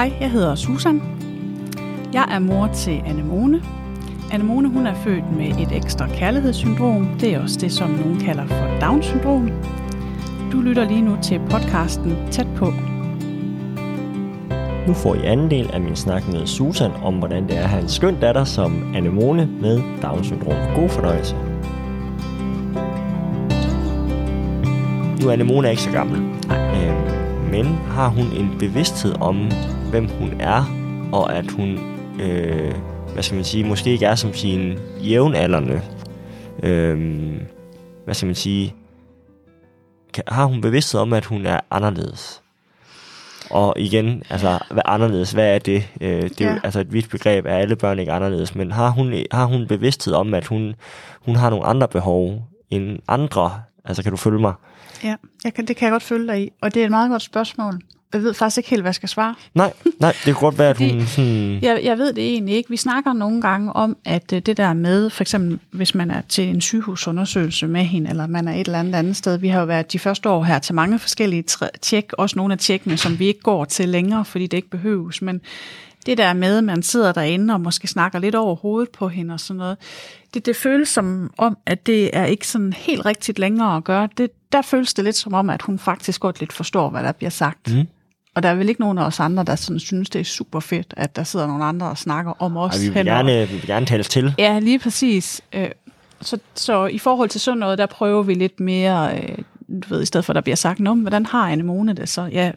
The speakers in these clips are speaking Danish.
Hej, jeg hedder Susan. Jeg er mor til Anemone. Anemone hun er født med et ekstra kærlighedssyndrom. Det er også det, som nogen kalder for Down-syndrom. Du lytter lige nu til podcasten Tæt på. Nu får I anden del af min snak med Susan om, hvordan det er at have en skøn datter som Anemone med Down-syndrom. God fornøjelse. Nu er Anemone ikke så gammel. Øh, men har hun en bevidsthed om, hvem hun er, og at hun, øh, hvad skal man sige, måske ikke er som sine jævnaldrende. Øh, hvad skal man sige, kan, har hun bevidsthed om, at hun er anderledes? Og igen, altså, hvad anderledes, hvad er det? Øh, det er ja. altså et vidt begreb, er alle børn ikke anderledes, men har hun, har hun bevidsthed om, at hun, hun har nogle andre behov end andre? Altså, kan du følge mig? Ja, jeg kan, det kan jeg godt følge dig i, og det er et meget godt spørgsmål. Jeg ved faktisk ikke helt, hvad jeg skal svare. Nej, nej det kan godt være, at hun sådan... Jeg, jeg ved det egentlig ikke. Vi snakker nogle gange om, at øh, det der med, for eksempel hvis man er til en sygehusundersøgelse med hende, eller man er et eller andet andet sted. Vi har jo været de første år her til mange forskellige tjek, også nogle af tjekkene, som vi ikke går til længere, fordi det ikke behøves. Men det der med, at man sidder derinde og måske snakker lidt over hovedet på hende og sådan noget, det, det føles som om, at det er ikke sådan helt rigtigt længere at gøre. Det, der føles det lidt som om, at hun faktisk godt lidt forstår, hvad der bliver sagt. Mm. Og der er vel ikke nogen af os andre, der sådan synes, det er super fedt, at der sidder nogle andre og snakker om os. Ej, vi, vil gerne, vi vil gerne tales til. Ja, lige præcis. Øh, så, så i forhold til sådan noget, der prøver vi lidt mere, øh, du ved, i stedet for at der bliver sagt, Nå, hvordan har Anemone det så? Ja,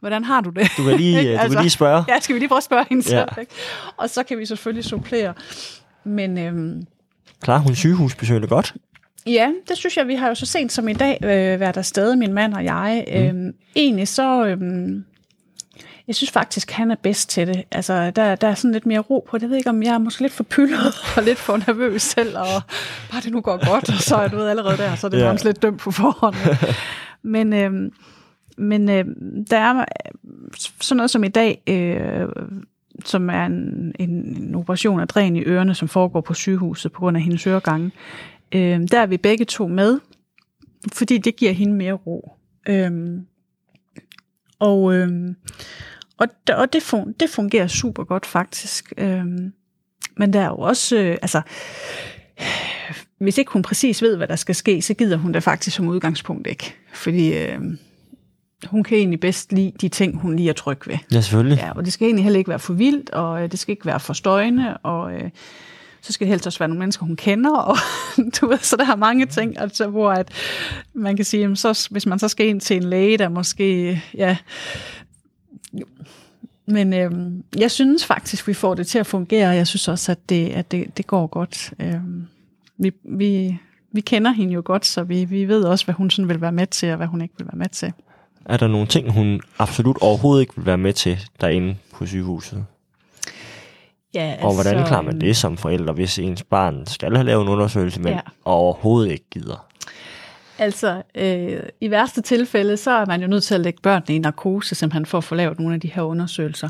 hvordan har du det? Du kan lige, du altså, kan lige spørge. Ja, skal vi lige prøve at spørge hende ja. selv, ikke? Og så kan vi selvfølgelig supplere. Men, øhm, Klarer hun sygehusbesøgende godt? Ja, det synes jeg, vi har jo så sent som i dag øh, været der stadig, min mand og jeg. Mm. Øhm, egentlig så... Øhm, jeg synes faktisk, han er bedst til det. Altså, der, der er sådan lidt mere ro på det. Jeg ved ikke, om jeg er måske lidt for pyldet og lidt for nervøs selv, og bare det nu går godt, og så er du ved allerede der, så er det ja. nærmest lidt dømt på forhånd. Men, øhm, men øh, der er sådan noget som i dag, øh, som er en, en, en operation af dræn i ørerne, som foregår på sygehuset på grund af hendes øregange. Øh, der er vi begge to med, fordi det giver hende mere ro. Øh, og øh, og, og det, fun, det fungerer super godt faktisk. Øh, men der er jo også, øh, altså, hvis ikke hun præcis ved, hvad der skal ske, så gider hun det faktisk som udgangspunkt ikke. Fordi øh, hun kan egentlig bedst lide de ting, hun lige er tryg ved. Ja, selvfølgelig. Ja, og det skal egentlig heller ikke være for vildt, og øh, det skal ikke være for støjende, og øh, så skal det helst også være nogle mennesker, hun kender, og du ved, så der er mange ting, altså, hvor at man kan sige, så, hvis man så skal ind til en læge, der måske, ja, men øh, jeg synes faktisk, vi får det til at fungere, og jeg synes også, at det, at det, det går godt. Øh, vi, vi, vi kender hende jo godt, så vi, vi ved også, hvad hun sådan vil være med til, og hvad hun ikke vil være med til. Er der nogle ting, hun absolut overhovedet ikke vil være med til derinde på sygehuset? Ja, altså, og hvordan klarer man det som forældre, hvis ens barn skal have lavet en undersøgelse, men ja. overhovedet ikke gider? Altså, øh, i værste tilfælde, så er man jo nødt til at lægge børnene i narkose, simpelthen for at få lavet nogle af de her undersøgelser.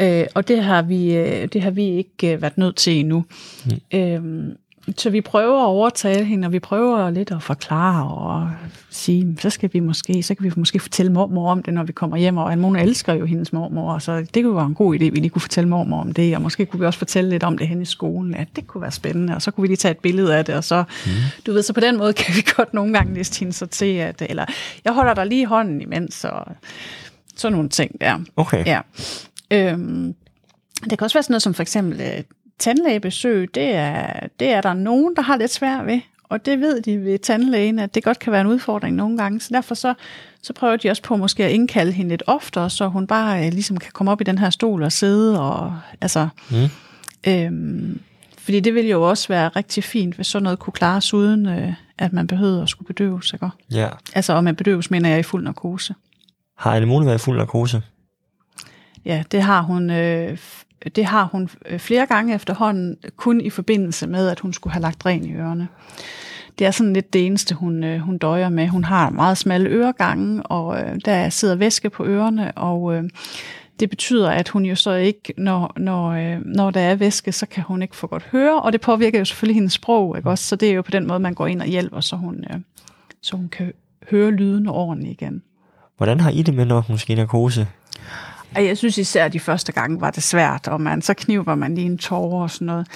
Øh, og det har vi, øh, det har vi ikke øh, været nødt til endnu. Mm. Øh, så vi prøver at overtale hende, og vi prøver lidt at forklare og sige, så skal vi måske, så kan vi måske fortælle mormor om det, når vi kommer hjem, og Anmone elsker jo hendes mormor, så det kunne være en god idé, vi lige kunne fortælle mormor om det, og måske kunne vi også fortælle lidt om det hen i skolen, at det kunne være spændende, og så kunne vi lige tage et billede af det, og så, mm. du ved, så på den måde kan vi godt nogle gange liste hende så til, at, eller jeg holder dig lige i hånden imens, og sådan nogle ting der. Okay. Ja. Øhm, det kan også være sådan noget som for eksempel tandlægebesøg, det er, det er der nogen, der har lidt svært ved. Og det ved de ved tandlægen, at det godt kan være en udfordring nogle gange. Så derfor så, så prøver de også på måske at indkalde hende lidt oftere, så hun bare øh, ligesom kan komme op i den her stol og sidde. Og, altså, mm. øhm, fordi det ville jo også være rigtig fint, hvis sådan noget kunne klares uden, øh, at man behøvede at skulle bedøves. Ikke? Ja. Altså, og man bedøves, mener jeg, i fuld narkose. Har Anemone været i fuld narkose? Ja, det har hun øh, det har hun øh, flere gange efterhånden, kun i forbindelse med, at hun skulle have lagt ren i ørerne. Det er sådan lidt det eneste, hun, øh, hun døjer med. Hun har meget smalle øregange, og øh, der sidder væske på ørerne, og øh, det betyder, at hun jo så ikke, når, når, når der er væske, så kan hun ikke få godt høre, og det påvirker jo selvfølgelig hendes sprog, ikke også? Så det er jo på den måde, man går ind og hjælper, så hun, så hun kan høre lyden ordentligt igen. Hvordan har I det med, når hun skal i narkose? Jeg synes især, de første gange var det svært, og man, så kniver man lige en tårer og sådan noget.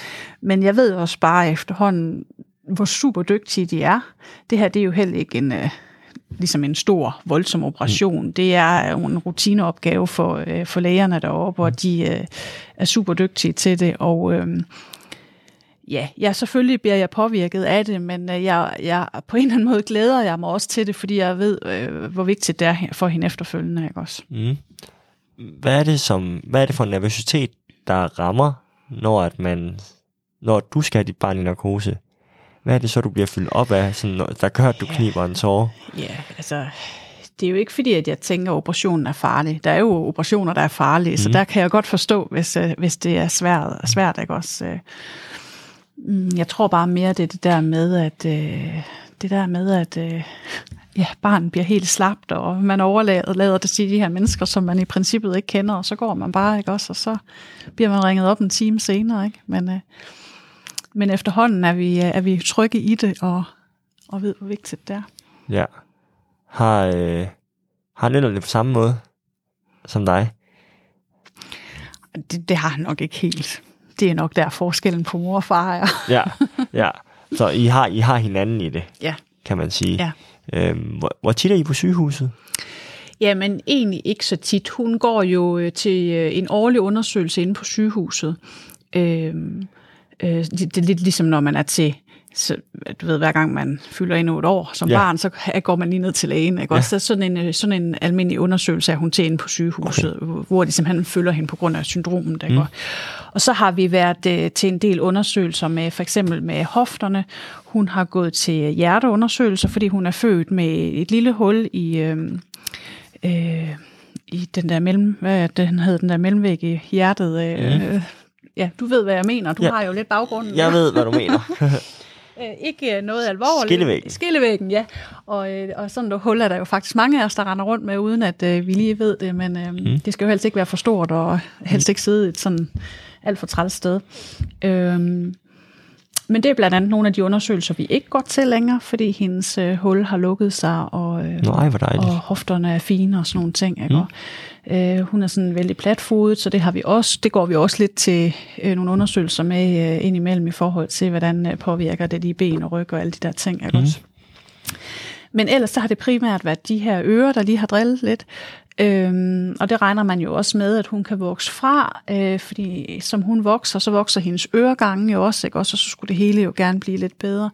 Men jeg ved også bare efterhånden, hvor super dygtige de er. Det her det er jo heller ikke en, øh, ligesom en stor, voldsom operation. Mm. Det er jo en rutineopgave for, øh, for lægerne deroppe, hvor de øh, er super dygtige til det. Og øh, ja, jeg selvfølgelig bliver jeg påvirket af det, men øh, jeg, jeg, på en eller anden måde glæder jeg mig også til det, fordi jeg ved, øh, hvor vigtigt det er for hende efterfølgende. Ikke også? Mm. Hvad, er det som, hvad er det for en nervøsitet, der rammer, når, at man, når du skal have dit barn i narkose? Hvad er det så, du bliver fyldt op af, sådan, der gør, at du kniber en tårer? Ja, altså, det er jo ikke fordi, at jeg tænker, at operationen er farlig. Der er jo operationer, der er farlige, mm. så mhm. der kan jeg godt forstå, hvis, øh, hvis det er svært, svært ikke også? Øh, mm, jeg tror bare mere, det er det der med, at øh, det der med, at ja, barnet bliver helt slapt, og man overlader det til de her mennesker, som man i princippet ikke kender, og så går man bare, ikke også? Og så bliver man ringet op en time senere, ikke? Men, men efterhånden er vi, er vi trygge i det, og, og ved, hvor vigtigt det er. Ja. Har, øh, har han det på samme måde som dig? Det, det har han nok ikke helt. Det er nok der forskellen på mor og far er. ja, ja. Så I har, I har hinanden i det, ja. Kan man sige. Ja. Øhm, hvor, hvor tit er I på sygehuset? Jamen egentlig ikke så tit. Hun går jo øh, til øh, en årlig undersøgelse inde på sygehuset. Øhm, øh, det, det er lidt ligesom når man er til så, du ved, hver gang man fylder endnu et år som ja. barn, så går man lige ned til lægen. Ikke? Ja. Også sådan en, sådan en almindelig undersøgelse af hun til inde på sygehuset, okay. hvor de simpelthen følger hende på grund af syndromet. Ikke? Mm. Og så har vi været uh, til en del undersøgelser med for eksempel med hofterne. Hun har gået til hjerteundersøgelser, fordi hun er født med et lille hul i... Øh, øh, i den der mellem, hvad den hed, den der mellemvæg i hjertet. Øh, mm. Ja, du ved, hvad jeg mener. Du ja. har jo lidt baggrunden. Jeg ved, hvad du mener. Øh, ikke noget alvorligt. Skillevæggen. Skillevæggen, ja. Og, øh, og sådan nogle huller der er jo faktisk mange af os, der render rundt med, uden at øh, vi lige ved det, men øh, mm. det skal jo helst ikke være for stort, og helst ikke sidde et sådan alt for træls sted. Øhm, men det er blandt andet nogle af de undersøgelser, vi ikke går til længere, fordi hendes øh, hul har lukket sig, og, øh, Nej, og hofterne er fine og sådan nogle ting. Ikke? Mm. Øh, hun er sådan vældig platfodet, så det har vi også. Det går vi også lidt til øh, nogle undersøgelser med øh, indimellem i forhold til, hvordan øh, påvirker det de ben og ryg og alle de der ting. Ikke? Mm. Også. Men ellers så har det primært været de her ører, der lige har drillet lidt. Øhm, og det regner man jo også med, at hun kan vokse fra, øh, fordi som hun vokser, så vokser hendes øregange jo også, ikke? Også, og så skulle det hele jo gerne blive lidt bedre.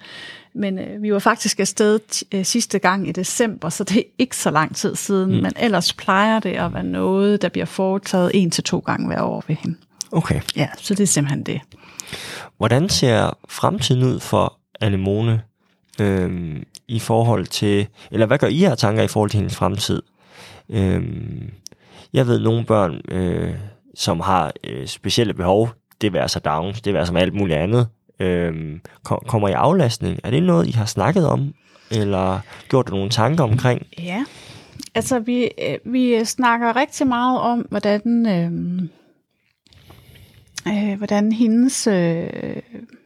Men øh, vi var faktisk afsted øh, sidste gang i december, så det er ikke så lang tid siden, mm. men ellers plejer det at være noget, der bliver foretaget en til to gange hver år ved hende. Okay. Ja, så det er simpelthen det. Hvordan ser fremtiden ud for Anemone øhm, i forhold til, eller hvad gør I her tanker i forhold til hendes fremtid? Øhm, jeg ved nogle børn, øh, som har øh, specielle behov, det vil altså Downs, det vil altså alt muligt andet, øh, kommer i aflastning. Er det noget, I har snakket om, eller gjort dig nogle tanker omkring? Ja, altså vi, øh, vi snakker rigtig meget om, hvordan, øh, øh, hvordan hendes øh,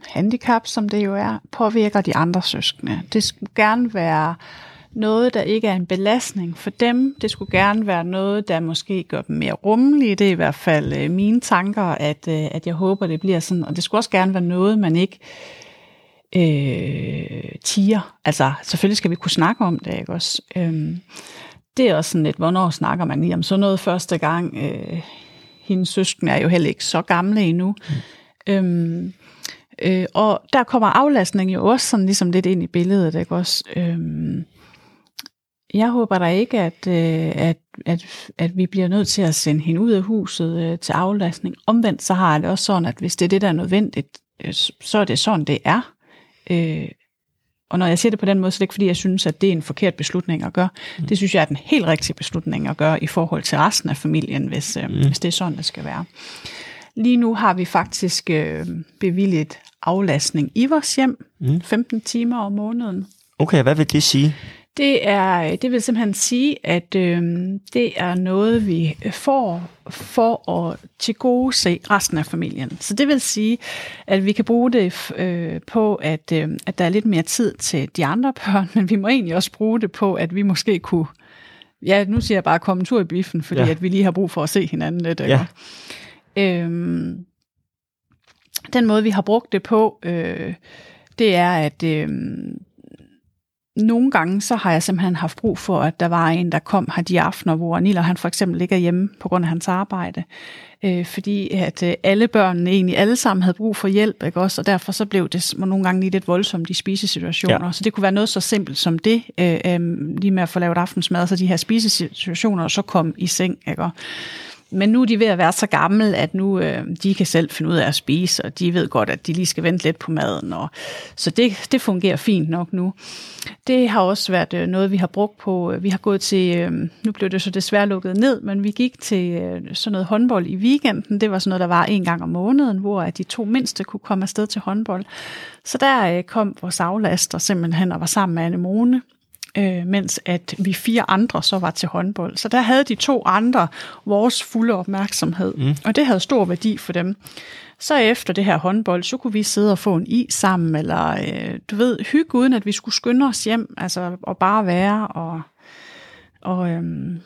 handicap, som det jo er, påvirker de andre søskende. Det skulle gerne være noget, der ikke er en belastning for dem. Det skulle gerne være noget, der måske gør dem mere rummelige. Det er i hvert fald øh, mine tanker, at, øh, at jeg håber, det bliver sådan. Og det skulle også gerne være noget, man ikke øh, tiger. Altså, selvfølgelig skal vi kunne snakke om det, ikke også? Øhm, det er også sådan lidt, hvornår snakker man lige om sådan noget første gang? Øh, hendes søsken er jo heller ikke så gamle endnu. Mm. Øhm, øh, og der kommer aflastning jo også sådan ligesom lidt ind i billedet, ikke også? Øhm, jeg håber da ikke, at, øh, at, at, at vi bliver nødt til at sende hende ud af huset øh, til aflastning. Omvendt så har jeg det også sådan, at hvis det er det, der er nødvendigt, øh, så er det sådan, det er. og når jeg siger det på den måde, så er det ikke fordi, jeg synes, at det er en forkert beslutning at gøre. Mm. Det synes jeg er den helt rigtige beslutning at gøre i forhold til resten af familien, hvis, mm. hvis det er sådan, det skal være. Lige nu har vi faktisk øh, bevilget aflastning i vores hjem, mm. 15 timer om måneden. Okay, hvad vil det sige? Det, er, det vil simpelthen sige, at øh, det er noget, vi får for at til gode se resten af familien. Så det vil sige, at vi kan bruge det øh, på, at, øh, at der er lidt mere tid til de andre børn, men vi må egentlig også bruge det på, at vi måske kunne ja, nu siger jeg bare, kom en tur i biffen, fordi Ja. at vi lige har brug for at se hinanden lidt. Ja. Øhm, den måde, vi har brugt det på, øh, det er, at øh, nogle gange, så har jeg simpelthen haft brug for, at der var en, der kom her de aftener, hvor Niller han for eksempel ligger hjemme på grund af hans arbejde. Øh, fordi at øh, alle børnene egentlig alle sammen havde brug for hjælp, ikke også? Og derfor så blev det nogle gange lige lidt voldsomt i spisesituationer. Ja. Så det kunne være noget så simpelt som det, øh, øh, lige med at få lavet aftensmad, så de her spisesituationer, og så kom i seng, ikke? Og, men nu er de ved at være så gamle, at nu øh, de kan selv finde ud af at spise, og de ved godt, at de lige skal vente lidt på maden. Og, så det, det fungerer fint nok nu. Det har også været øh, noget, vi har brugt på. Øh, vi har gået til, øh, nu blev det så desværre lukket ned, men vi gik til øh, sådan noget håndbold i weekenden. Det var sådan noget, der var en gang om måneden, hvor at de to mindste kunne komme afsted til håndbold. Så der øh, kom vores aflaster simpelthen og var sammen med Anemone øh, mens at vi fire andre så var til håndbold. Så der havde de to andre vores fulde opmærksomhed, mm. og det havde stor værdi for dem. Så efter det her håndbold, så kunne vi sidde og få en is sammen, eller øh, du ved, hygge uden at vi skulle skynde os hjem, altså og bare være, og, og øhm,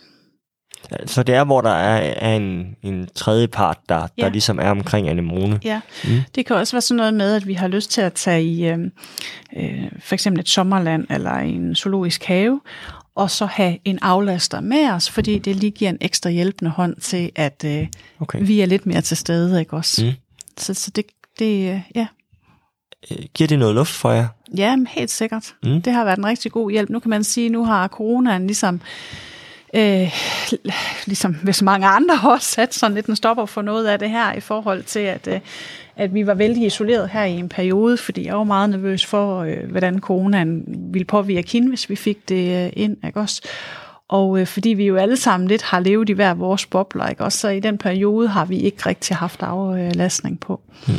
Så det er, hvor der er, er en, en tredje part, der, der Ja. ligesom er omkring anemone. Ja, mm. det kan også være sådan noget med, at vi har lyst til at tage i øh, øh, for eksempel et sommerland eller en zoologisk have, og så have en aflaster med os, fordi det lige giver en ekstra hjælpende hånd til, at øh, Okay. vi er lidt mere til stede, ikke også? Mm. Så, så det, det, øh, ja. Øh, Giver det noget luft for jer? ja, helt sikkert. Mm. Det har været en rigtig god hjælp. Nu kan man sige, nu har coronaen ligesom øh, ligesom hvis mange andre har også sat sådan lidt en stopper for noget af det her i forhold til, at, øh, at vi var vældig isoleret her i en periode, fordi jeg var meget nervøs for, øh, hvordan coronaen ville påvirke hende, hvis vi fik det øh, ind, ikke også? Og øh, fordi vi jo alle sammen lidt har levet i hver vores bobler, ikke også? Så i den periode har vi ikke rigtig haft aflastning på. Mm.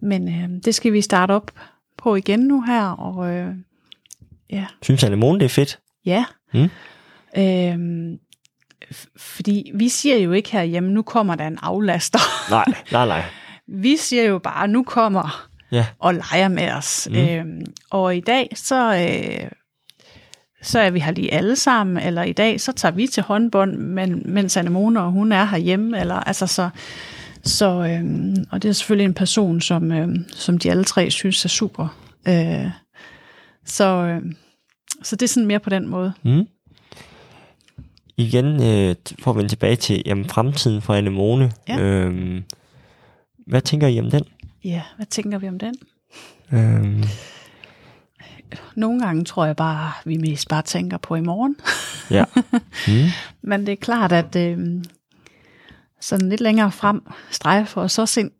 Men øh, det skal vi starte op på igen nu her, og øh, ja, Synes anemone, det er fedt? Ja. Mm. Øhm, fordi vi siger jo ikke herhjemme, nu kommer der en aflaster. Nej, nej, nej. vi siger jo bare, nu kommer Ja. og leger med os. Mm. Øhm, og i dag, så, øh, så er vi her lige alle sammen, eller i dag, så tager vi til håndbold, men, mens Anemone og hun er herhjemme, eller altså så... Så, øhm, og det er selvfølgelig en person, som, øhm, som de alle tre synes er super. Øh, så, øh, så det er sådan mere på den måde. Mm. Igen, øh, for at vende tilbage til jamen, fremtiden for anemone. Ja. Øhm, hvad tænker I om den? Ja, hvad tænker vi om den? Øhm, Nogle gange tror jeg bare, vi mest bare tænker på i morgen. ja. Mm. Men det er klart, at øh, sådan lidt længere frem strejfer os også ind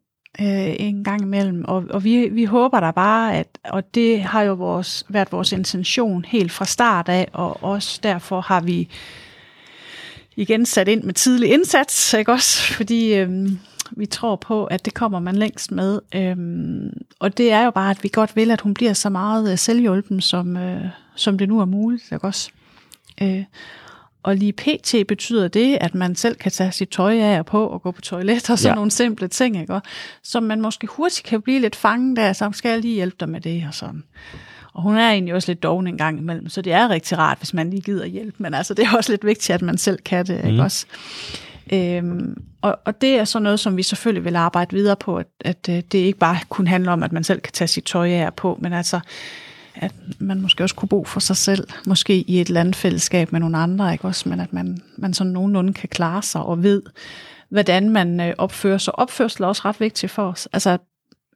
øh, en gang imellem. Og, og vi, vi håber da bare, at, og det har jo vores, været vores intention helt fra start af, og også derfor har vi igen sat ind med tidlig indsats, ikke også? Fordi øh, vi tror på, at det kommer man længst med. Øhm, og det er jo bare, at vi godt vil, at hun bliver så meget øh, selvhjulpen, som, øh, som det nu er muligt, ikke også? Øh, og lige pt. betyder det, at man selv kan tage sit tøj af og på og gå på toilet og sådan Ja. nogle simple ting, ikke? Som man måske hurtigt kan blive lidt fanget af, så skal jeg lige hjælpe dig med det og sådan. Og hun er egentlig også lidt doven en gang imellem, så det er rigtig rart, hvis man lige gider hjælpe, men altså det er også lidt vigtigt, at man selv kan det, ikke også? Øhm, og, og det er sådan noget, som vi selvfølgelig vil arbejde videre på, at, at øh, det ikke bare kun handler om, at man selv kan tage sit tøj af på, men altså, at man måske også kunne bo for sig selv, måske i et landfællesskab med nogle andre, ikke også, men at man, man sådan nogenlunde kan klare sig og ved, hvordan man øh, opfører sig. Opførsel er også ret vigtigt for os. Altså,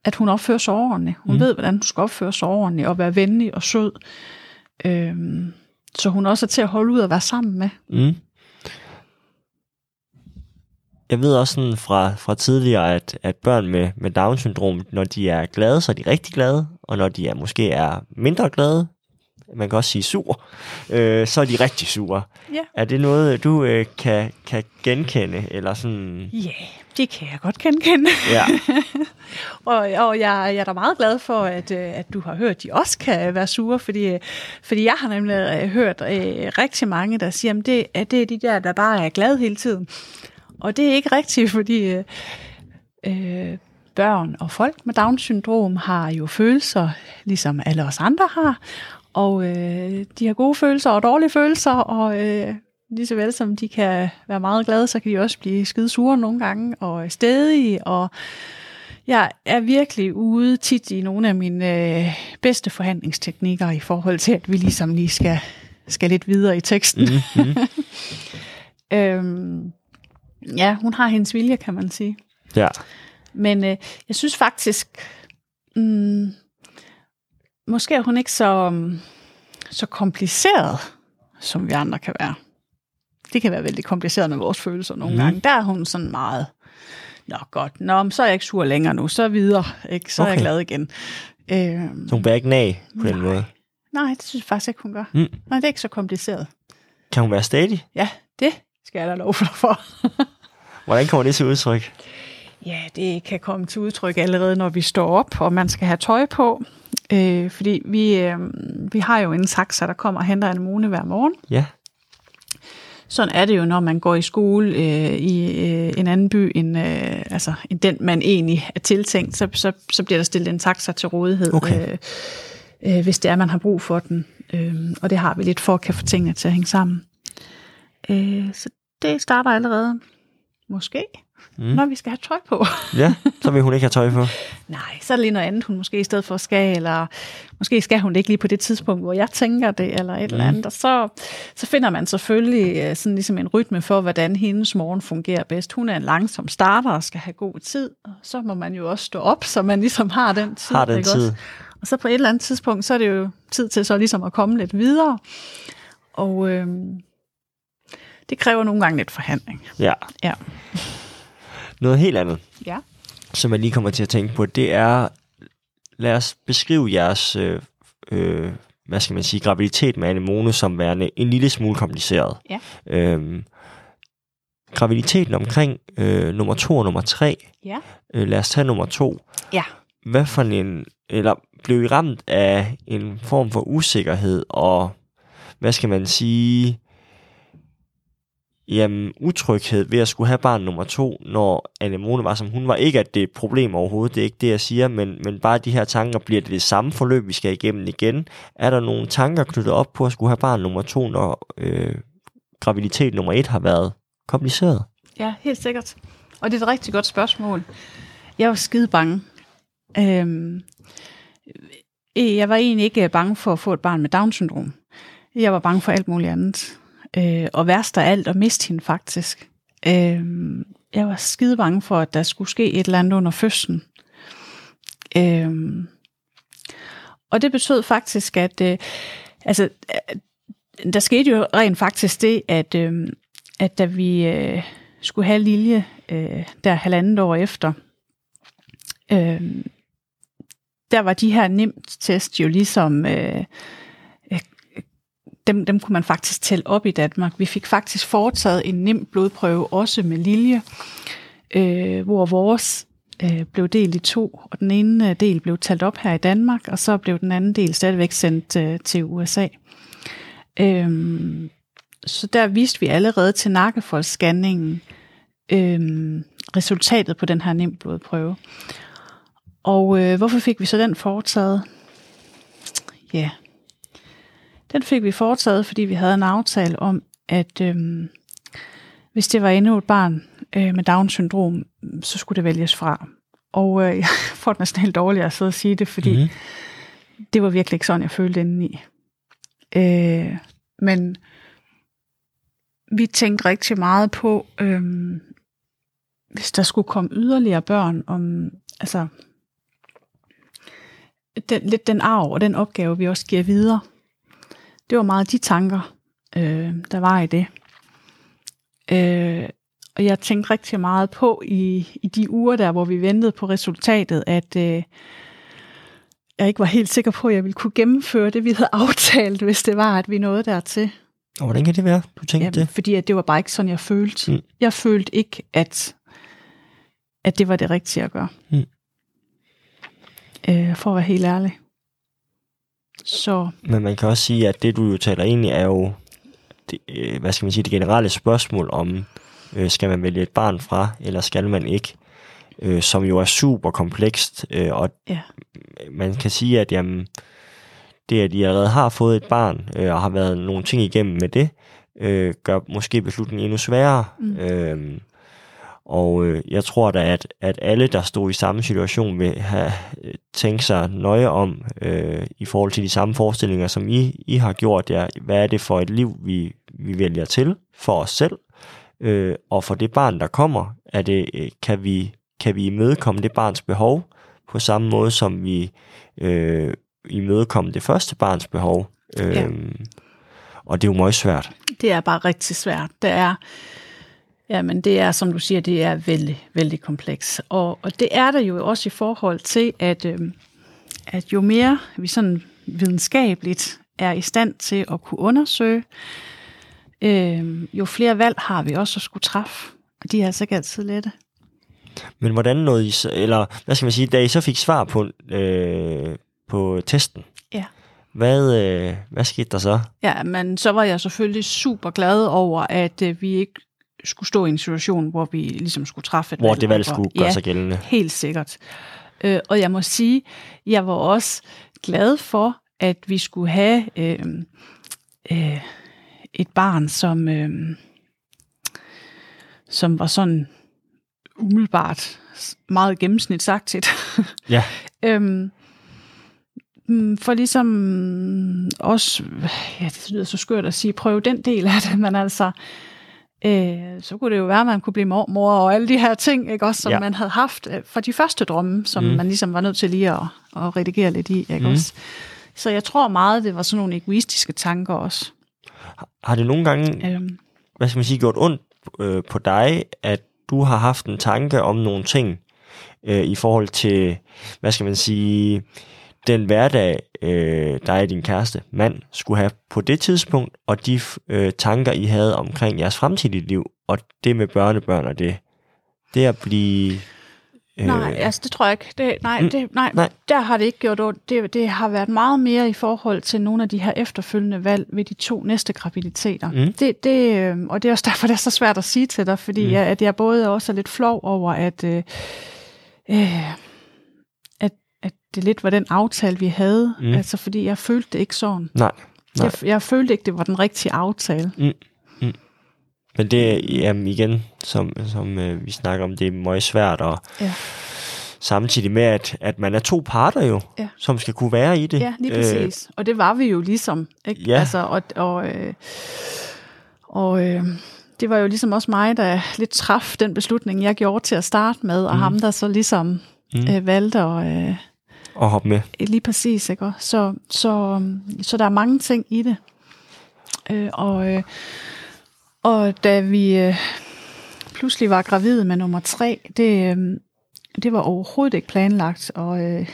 at, hun opfører sig ordentligt. Hun mm. ved, hvordan hun skal opføre sig ordentligt og være venlig og sød. Øhm, så hun også er til at holde ud og være sammen med. Mm. Jeg ved også sådan fra, fra tidligere, at, at børn med, med Down-syndrom, når de er glade, så er de rigtig glade, og når de er måske er mindre glade, man kan også sige sur, øh, så er de rigtig sure. Ja. Er det noget, du øh, kan, kan genkende, eller sådan... Ja, yeah, det kan jeg godt genkende. Ja. og, og jeg, jeg er da meget glad for, at, øh, at du har hørt, at de også kan være sure, fordi, øh, fordi jeg har nemlig øh, hørt øh, rigtig mange, der siger, at det, at det er de der, der bare er glade hele tiden. Og det er ikke rigtigt, fordi øh, øh, børn og folk med Down-syndrom har jo følelser, ligesom alle os andre har. Og øh, de har gode følelser og dårlige følelser, og øh, lige så vel som de kan være meget glade, så kan de også blive skide sure nogle gange, og stedige, og jeg er virkelig ude tit i nogle af mine øh, bedste forhandlingsteknikker i forhold til, at vi ligesom lige skal, skal lidt videre i teksten. Mm-hmm. øhm, ja, hun har hendes vilje, kan man sige. Ja. Men øh, jeg synes faktisk, mm, måske er hun ikke så, så kompliceret, som vi andre kan være. Det kan være vældig kompliceret med vores følelser nogle mm. gange. Der er hun sådan meget, nå godt, nå, så er jeg ikke sur længere nu, så videre, ikke? så okay. er jeg glad igen. Øh, så hun bærer ikke nag på den nej. måde? Nej, det synes jeg faktisk ikke, hun gør. Mm. Nej, det er ikke så kompliceret. Kan hun være stadig? Ja, det skal jeg da lov for. Hvordan kommer det til udtryk? Ja, det kan komme til udtryk allerede, når vi står op, og man skal have tøj på. Øh, fordi vi, øh, vi har jo en taxa, der kommer og henter en mone hver morgen. Ja. Sådan er det jo, når man går i skole øh, i øh, en anden by, end, øh, altså, end den, man egentlig er tiltænkt, så, så, så bliver der stillet en taxa til rådighed, okay. øh, øh, hvis det er, man har brug for den. Øh, og det har vi lidt for at kan få tingene til at hænge sammen. Øh, så det starter allerede, måske, mm. når vi skal have tøj på. ja, så vil hun ikke have tøj på. Nej, så er det lige noget andet, hun måske i stedet for skal, eller måske skal hun det ikke lige på det tidspunkt, hvor jeg tænker det, eller et mm. eller andet. Og så, så finder man selvfølgelig øh, sådan ligesom en rytme for, hvordan hendes morgen fungerer bedst. Hun er en langsom starter og skal have god tid, og så må man jo også stå op, så man ligesom har den tid. Har den ikke tid. Også? Og så på et eller andet tidspunkt, så er det jo tid til så ligesom at komme lidt videre. Og øh, det kræver nogle gange lidt forhandling. Ja. Ja. Noget helt andet, Ja. som jeg lige kommer til at tænke på, det er, lad os beskrive jeres, øh, øh, hvad skal man sige, graviditet med anemone som værende en lille smule kompliceret. Ja. Øhm, graviditeten omkring øh, nummer to og nummer tre, Ja. øh, lad os tage nummer to. Ja. Hvad for en, eller blev I ramt af en form for usikkerhed og, hvad skal man sige, jamen, utryghed ved at skulle have barn nummer to, når Anemone var som hun var. Ikke at det er et problem overhovedet, det er ikke det, jeg siger, men, men bare de her tanker, bliver det det samme forløb, vi skal igennem igen? Er der nogle tanker knyttet op på at skulle have barn nummer to, når øh, graviditet nummer et har været kompliceret? Ja, helt sikkert. Og det er et rigtig godt spørgsmål. Jeg var skide bange. Øhm, jeg var egentlig ikke bange for at få et barn med Down-syndrom. Jeg var bange for alt muligt andet. Øh, og værst af alt at miste hende faktisk. Øh, jeg var skide bange for, at der skulle ske et eller andet under fødslen. Øh, og det betød faktisk, at øh, altså, øh, der skete jo rent faktisk det, at, øh, at da vi øh, skulle have Lilje øh, der halvandet år efter, øh, der var de her nemt test jo ligesom øh, dem, dem kunne man faktisk tælle op i Danmark. Vi fik faktisk foretaget en nem blodprøve også med Lilje, øh, hvor vores øh, blev delt i to, og den ene øh, del blev talt op her i Danmark, og så blev den anden del stadigvæk sendt øh, til USA. Øh, så der viste vi allerede til nakkefoldsscanningen øh, resultatet på den her nem blodprøve. Og øh, hvorfor fik vi så den foretaget? Ja, yeah. Den fik vi foretaget, fordi vi havde en aftale om, at øhm, hvis det var endnu et barn øh, med Down-syndrom, så skulle det vælges fra. Og øh, jeg får det næsten helt dårligt at sidde og sige det, fordi mm-hmm. det var virkelig ikke sådan, jeg følte indeni. Øh, men vi tænkte rigtig meget på, øh, hvis der skulle komme yderligere børn, om altså den, lidt den arv og den opgave, vi også giver videre det var meget de tanker, øh, der var i det. Øh, og jeg tænkte rigtig meget på i, i de uger der, hvor vi ventede på resultatet, at øh, jeg ikke var helt sikker på, at jeg ville kunne gennemføre det, vi havde aftalt, hvis det var, at vi nåede dertil. Og hvordan kan det være, du tænkte Jamen, det? Fordi at det var bare ikke sådan, jeg følte. Mm. Jeg følte ikke, at, at det var det rigtige at gøre. Mm. Øh, for at være helt ærlig. Så. Men man kan også sige, at det du jo taler ind i er jo, det, øh, hvad skal man sige, det generelle spørgsmål om, øh, skal man vælge et barn fra, eller skal man ikke, øh, som jo er super komplekst, øh, og ja. man kan sige, at jamen, det at de allerede har fået et barn, øh, og har været nogle ting igennem med det, øh, gør måske beslutningen endnu sværere. Mm. Øhm, og øh, jeg tror da, at, at alle, der stod i samme situation, vil have øh, tænkt sig nøje om øh, i forhold til de samme forestillinger, som I, I har gjort. Ja, hvad er det for et liv, vi, vi vælger til for os selv? Øh, og for det barn, der kommer, er det, øh, kan, vi, kan vi imødekomme det barns behov på samme måde, som vi øh, imødekomme det første barns behov? Øh, ja. Og det er jo meget svært. Det er bare rigtig svært. Det er, ja, men det er, som du siger, det er vældig, vældig kompleks. Og, og det er der jo også i forhold til, at, øh, at jo mere vi sådan videnskabeligt er i stand til at kunne undersøge, øh, jo flere valg har vi også at skulle træffe. Og de er altså ikke altid lette. Men hvordan nåede I så, eller hvad skal man sige, da I så fik svar på, øh, på testen, ja. hvad, øh, hvad skete der så? Ja, men så var jeg selvfølgelig super glad over, at øh, vi ikke skulle stå i en situation, hvor vi ligesom skulle træffe et Hvor valg, det valg skulle gøre ja, sig gældende. helt sikkert. Øh, og jeg må sige, jeg var også glad for, at vi skulle have øh, øh, et barn, som, øh, som var sådan umiddelbart meget gennemsnitsagtigt. Ja. øhm, mm, for ligesom også, ja, det lyder så skørt at sige, prøve den del af det, men altså, øh, så kunne det jo være, at man kunne blive mormor og alle de her ting, ikke også, som ja. man havde haft øh, for de første drømme, som mm. man ligesom var nødt til lige at, at redigere lidt i, ikke mm. også. Så jeg tror meget, det var sådan nogle egoistiske tanker også. Har det nogle gange, øhm, hvad skal man sige, gjort ondt øh, på dig, at du har haft en tanke om nogle ting øh, i forhold til, hvad skal man sige, den hverdag, øh, dig og din kæreste, mand, skulle have på det tidspunkt, og de øh, tanker, I havde omkring jeres fremtidige liv, og det med børnebørn og det, det at blive Øh, nej, altså det tror jeg ikke. Det, nej, mm, det, nej, nej, der har det ikke gjort ondt. Det, det har været meget mere i forhold til nogle af de her efterfølgende valg ved de to næste graviditeter. Mm. Det, det, øh, og det er også derfor, det er så svært at sige til dig, fordi mm. jeg, at jeg både også er lidt flov over, at, øh, øh, det lidt var den aftale, vi havde. Mm. Altså fordi jeg følte det ikke sådan. Nej. nej. Jeg, jeg følte ikke, det var den rigtige aftale. Mm. Men det jamen igen, som, som øh, vi snakker om, det er meget svært at... Ja. Samtidig med, at, at man er to parter jo, ja. som skal kunne være i det. Ja, lige præcis. Øh, og det var vi jo ligesom. Ikke? Ja. Altså, og og, øh, og øh, det var jo ligesom også mig, der lidt traf den beslutning, jeg gjorde til at starte med, og mm. ham, der så ligesom mm. øh, valgte at... Øh, og hoppe med. Lige præcis, ikke? Så, så, så der er mange ting i det. Øh, og... Øh, og da vi øh, pludselig var gravide med nummer tre, det, øh, det var overhovedet ikke planlagt, og øh,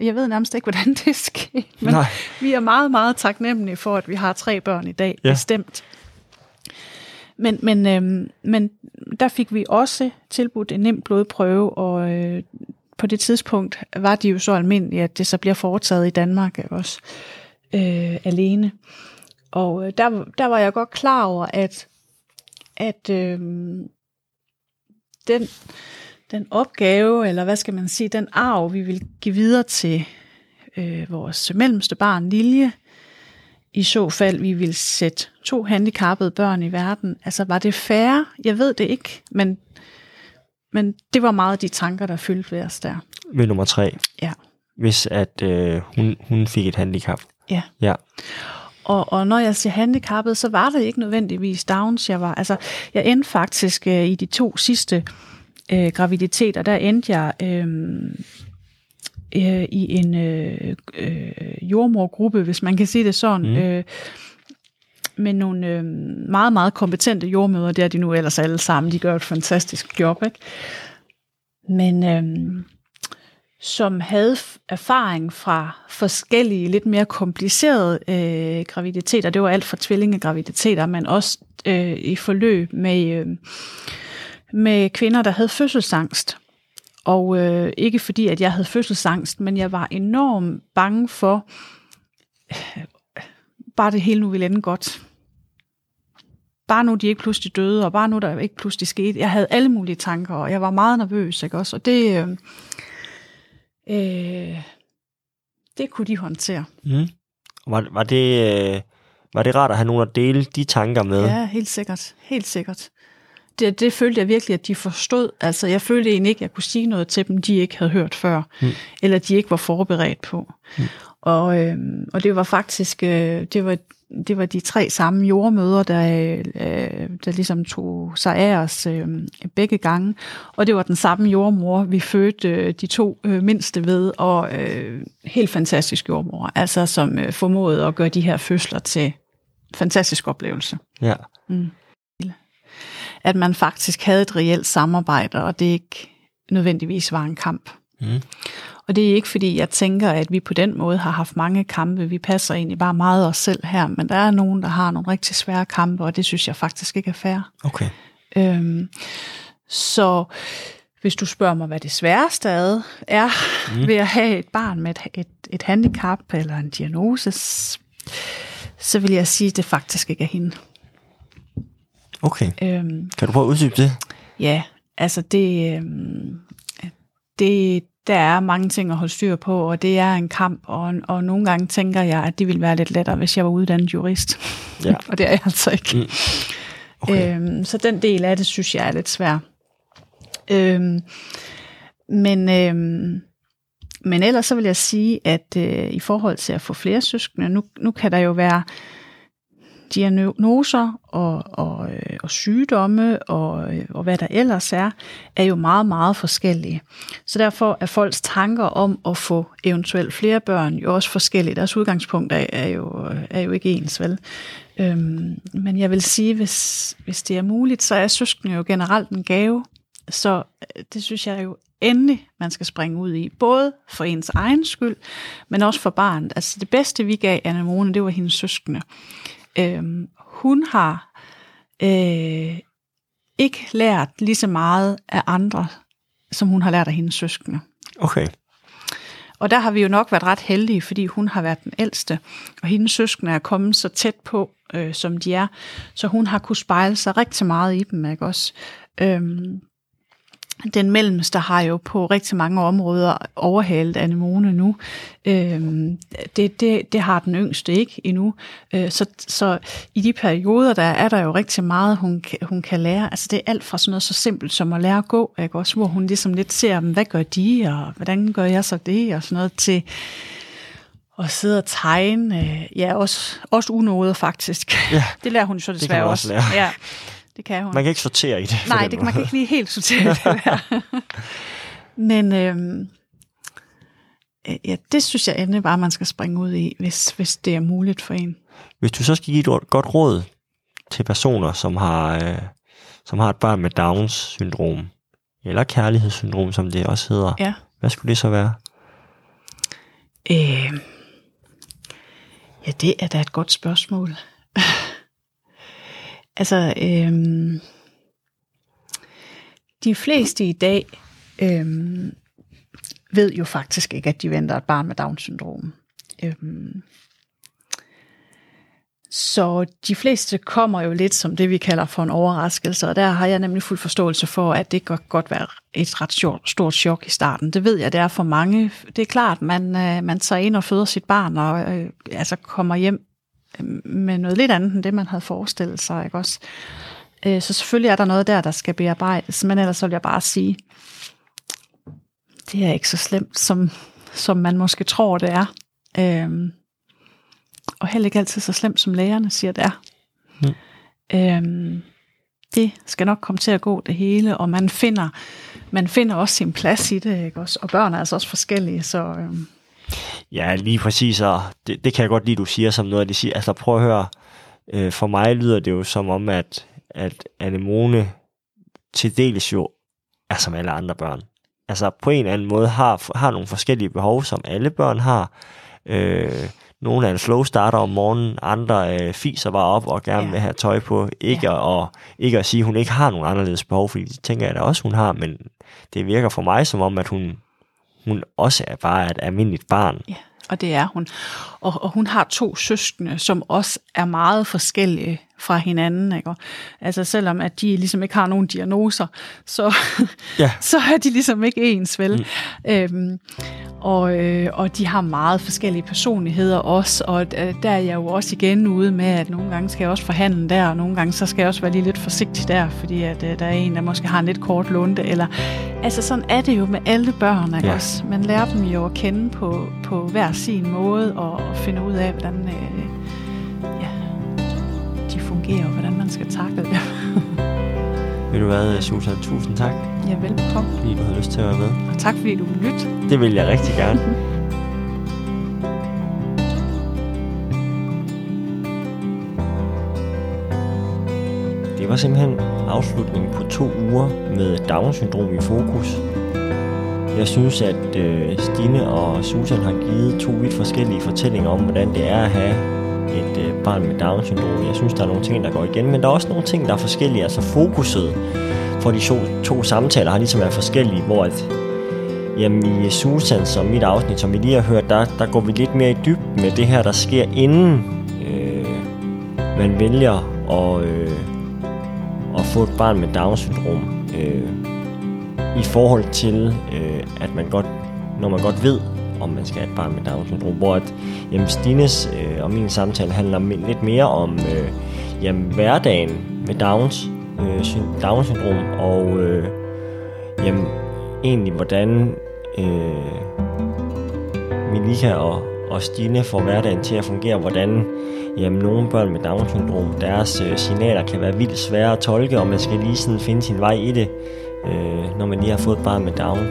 jeg ved nærmest ikke, hvordan det skete, men Nej. vi er meget, meget taknemmelige for, at vi har tre børn i dag, ja. bestemt. Men, men, øh, men der fik vi også tilbudt en nem blodprøve, og øh, på det tidspunkt var de jo så almindelige, at det så bliver foretaget i Danmark også øh, alene. Og øh, der, der var jeg godt klar over, at, at øh, den, den opgave, eller hvad skal man sige, den arv, vi vil give videre til øh, vores mellemste barn, Lilje, i så fald vi vil sætte to handicappede børn i verden. Altså var det færre? Jeg ved det ikke, men, men det var meget de tanker, der fyldte ved os der. Ved nummer tre? Ja. Hvis at øh, hun, hun fik et handicap? Ja. Ja. Og, og når jeg siger handicappet, så var det ikke nødvendigvis Downs, jeg var. Altså, jeg endte faktisk øh, i de to sidste øh, graviditeter, der endte jeg øh, øh, i en øh, øh, jordmorgruppe, hvis man kan sige det sådan, mm. øh, med nogle øh, meget, meget kompetente jordmøder. Det er de nu ellers alle sammen. De gør et fantastisk job, ikke? Men... Øh, som havde erfaring fra forskellige, lidt mere komplicerede øh, graviditeter. Det var alt fra tvillingegraviditeter, men også øh, i forløb med, øh, med kvinder, der havde fødselsangst. Og øh, ikke fordi, at jeg havde fødselsangst, men jeg var enormt bange for, øh, bare det hele nu ville ende godt. Bare nu de ikke pludselig døde, og bare nu der ikke pludselig skete. Jeg havde alle mulige tanker, og jeg var meget nervøs. Ikke også? Og det... Øh, øh, det kunne de håndtere. Mm. Var, var det... Øh, var det rart at have nogen at dele de tanker med? Ja, helt sikkert. Helt sikkert. Det, det følte jeg virkelig, at de forstod. Altså, jeg følte egentlig ikke, at jeg kunne sige noget til dem, de ikke havde hørt før, mm. eller de ikke var forberedt på. Mm. Og, øh, og det var faktisk, øh, det var det var de tre samme jordmøder, der, øh, der ligesom tog sig af os øh, begge gange. Og det var den samme jordmor, vi fødte øh, de to øh, mindste ved, og øh, helt fantastisk jordmor, altså som øh, formåede at gøre de her fødsler til fantastisk oplevelse. Ja. Mm. At man faktisk havde et reelt samarbejde, og det ikke nødvendigvis var en kamp. Mm. Og det er ikke fordi, jeg tænker, at vi på den måde har haft mange kampe. Vi passer egentlig bare meget os selv her, men der er nogen, der har nogle rigtig svære kampe, og det synes jeg faktisk ikke er fair. Okay. Øhm, så hvis du spørger mig, hvad det sværeste er, er mm. ved at have et barn med et, et, et handicap eller en diagnose, så vil jeg sige, at det faktisk ikke er hende. Okay. Øhm, kan du prøve at uddybe det? Ja, altså det, øhm, det, der er mange ting at holde styr på, og det er en kamp, og, og nogle gange tænker jeg, at det ville være lidt lettere, hvis jeg var uddannet jurist. Ja. og det er jeg altså ikke. Mm. Okay. Øhm, så den del af det, synes jeg er lidt svær. Øhm, men, øhm, men ellers så vil jeg sige, at øh, i forhold til at få flere søskende, nu, nu kan der jo være diagnoser og, og, øh, og sygdomme og, øh, og hvad der ellers er, er jo meget, meget forskellige. Så derfor er folks tanker om at få eventuelt flere børn jo også forskellige. Deres udgangspunkt er, er, jo, er jo ikke ens, vel? Øhm, men jeg vil sige, hvis, hvis det er muligt, så er søskende jo generelt en gave. Så øh, det synes jeg jo endelig, man skal springe ud i. Både for ens egen skyld, men også for barnet. Altså det bedste, vi gav Anne Mone, det var hendes søskende. Øhm, hun har øh, ikke lært lige så meget af andre, som hun har lært af hendes søskende. Okay. Og der har vi jo nok været ret heldige, fordi hun har været den ældste, og hendes søskende er kommet så tæt på, øh, som de er, så hun har kunne spejle sig rigtig meget i dem, ikke også? Øhm, den mellemste har jo på rigtig mange områder overhalet anemone nu. Øhm, det, det, det har den yngste ikke endnu. Øh, så, så i de perioder, der er der jo rigtig meget, hun, hun kan lære. Altså det er alt fra sådan noget så simpelt som at lære at gå, ikke? Også, hvor hun ligesom lidt ser, hvad gør de, og hvordan gør jeg så det, og sådan noget til at sidde og tegne. Øh, ja, også, også unådet faktisk. Ja, det lærer hun så desværre også. også. Lære. Ja. Det kan hun. Man kan ikke sortere i det. Nej, det, man kan ikke lige helt sortere i det. Men øhm, øh, ja, det synes jeg endelig bare, man skal springe ud i, hvis, hvis det er muligt for en. Hvis du så skal give et godt råd til personer, som har, øh, som har et barn med Downs syndrom, eller kærlighedssyndrom, som det også hedder, ja. hvad skulle det så være? Øh, ja, det er da et godt spørgsmål. Altså, øhm, de fleste i dag øhm, ved jo faktisk ikke, at de venter et barn med Down-syndrom. Øhm, så de fleste kommer jo lidt som det, vi kalder for en overraskelse, og der har jeg nemlig fuld forståelse for, at det kan godt være et ret stort, chok i starten. Det ved jeg, det er for mange. Det er klart, man, øh, man tager ind og føder sit barn, og øh, altså kommer hjem med noget lidt andet end det, man havde forestillet sig. Ikke også? Øh, så selvfølgelig er der noget der, der skal bearbejdes, men ellers vil jeg bare sige, det er ikke så slemt, som, som man måske tror, det er. Øhm, og heller ikke altid så slemt, som lægerne siger, det er. Mm. Øhm, det skal nok komme til at gå det hele, og man finder, man finder også sin plads i det, ikke også? Og børn er altså også forskellige, så øhm, Ja, lige præcis, og det, det kan jeg godt lide, du siger som noget, de siger. Altså prøv at høre, øh, for mig lyder det jo som om, at, at anemone til dels jo er som alle andre børn. Altså på en eller anden måde har, har nogle forskellige behov, som alle børn har. Øh, nogle er en slow starter om morgenen, andre øh, fiser bare op og gerne ja. vil have tøj på. Ikke, ja. at, ikke at sige, at hun ikke har nogen anderledes behov, fordi det tænker jeg da også, hun har, men det virker for mig som om, at hun hun også er bare et almindeligt barn. Ja, og det er hun. Og, og hun har to søskende, som også er meget forskellige fra hinanden. Ikke? Altså selvom at de ligesom ikke har nogen diagnoser, så, ja. så er de ligesom ikke ens, vel? Mm. Øhm, Og, øh, og de har meget forskellige personligheder også, og øh, der er jeg jo også igen ude med, at nogle gange skal jeg også forhandle der, og nogle gange så skal jeg også være lige lidt forsigtig der, fordi at øh, der er en, der måske har en lidt kort lunde, eller altså sådan er det jo med alle børn, ja. også? Man lærer dem jo at kende på, på hver sin måde, og, og finde ud af, hvordan øh, ja, de fungerer, og hvordan man skal takle det. Vil du hvad, Susan? Tusind tak. Ja, velbekomme. Fordi du havde lyst til at være med. Og tak fordi du vil lytte. Det vil jeg rigtig gerne. Det var simpelthen afslutningen på to uger med Down-syndrom i fokus. Jeg synes, at øh, Stine og Susan har givet to vidt forskellige fortællinger om, hvordan det er at have et øh, barn med Down-syndrom. Jeg synes, der er nogle ting, der går igen, men der er også nogle ting, der er forskellige. Altså fokuset for de to, to samtaler har ligesom været forskellige, hvor at, jamen, i Susan, som mit afsnit, som vi lige har hørt, der, der går vi lidt mere i dybden med det her, der sker inden øh, man vælger at, øh, at få et barn med Down-syndrom. Øh, I forhold til, øh, at man godt, når man godt ved, om man skal have et barn med Down-syndrom, hvor at, jamen, Stines øh, og min samtale handler lidt mere om øh, jamen, hverdagen med Downs, øh, Down-syndrom, og øh, jamen, egentlig hvordan øh, Milika og, og Stine får hverdagen til at fungere, hvordan jamen, nogle børn med Down-syndrom, deres øh, signaler kan være vildt svære at tolke, og man skal lige sådan finde sin vej i det, øh, når man lige har fået et barn med Down.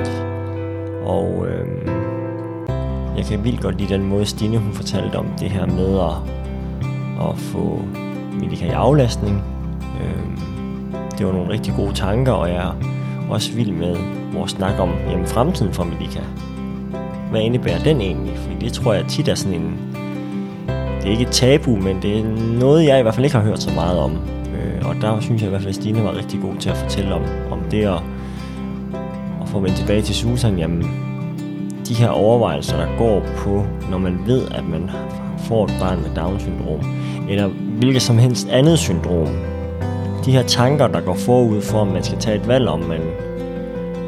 Og øh, jeg kan vildt godt lide den måde, Stine hun fortalte om det her med at, at få Milika i aflastning. Øh, det var nogle rigtig gode tanker, og jeg er også vild med vores snak om jamen, fremtiden for Milika. Hvad indebærer den egentlig? For det tror jeg tit er sådan en... Det er ikke et tabu, men det er noget, jeg i hvert fald ikke har hørt så meget om. Øh, og der synes jeg i hvert fald, at Stine var rigtig god til at fortælle om, om det at, at få vendt tilbage til Susan. Jamen, de her overvejelser, der går på, når man ved, at man får et barn med Down-syndrom, eller hvilket som helst andet syndrom, de her tanker, der går forud for, om man skal tage et valg, om man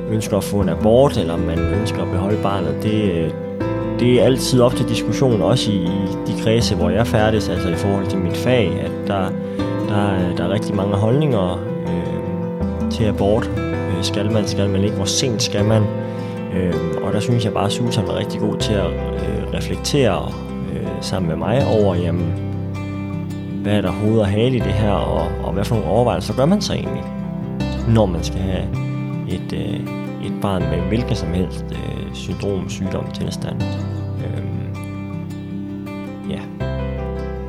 ønsker at få en abort, eller om man ønsker at beholde barnet, det, det er altid op til diskussion, også i, i de kredse, hvor jeg færdes, altså i forhold til mit fag, at der, der, der er rigtig mange holdninger øh, til abort. Øh, skal man, skal man ikke, hvor sent skal man? Øh, og der synes jeg bare, at Susan var rigtig god til at øh, reflektere øh, sammen med mig over, jamen, hvad er der hoved og hale i det her, og, og hvad for nogle overvejelser gør man så egentlig, når man skal have et, øh, et barn med hvilken som helst øh, syndrom, sygdom, tilstand. Øhm, ja.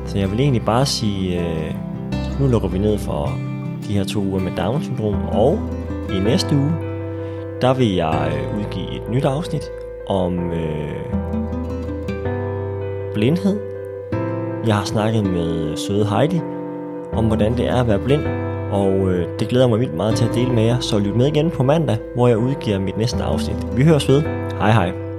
Så jeg vil egentlig bare sige, øh, nu lukker vi ned for de her to uger med Down-syndrom, og i næste uge, der vil jeg øh, udgive et nyt afsnit om øh, blindhed jeg har snakket med øh, søde Heidi om, hvordan det er at være blind, og øh, det glæder mig vildt meget til at dele med jer, så lyt med igen på mandag, hvor jeg udgiver mit næste afsnit. Vi høres ved. Hej hej.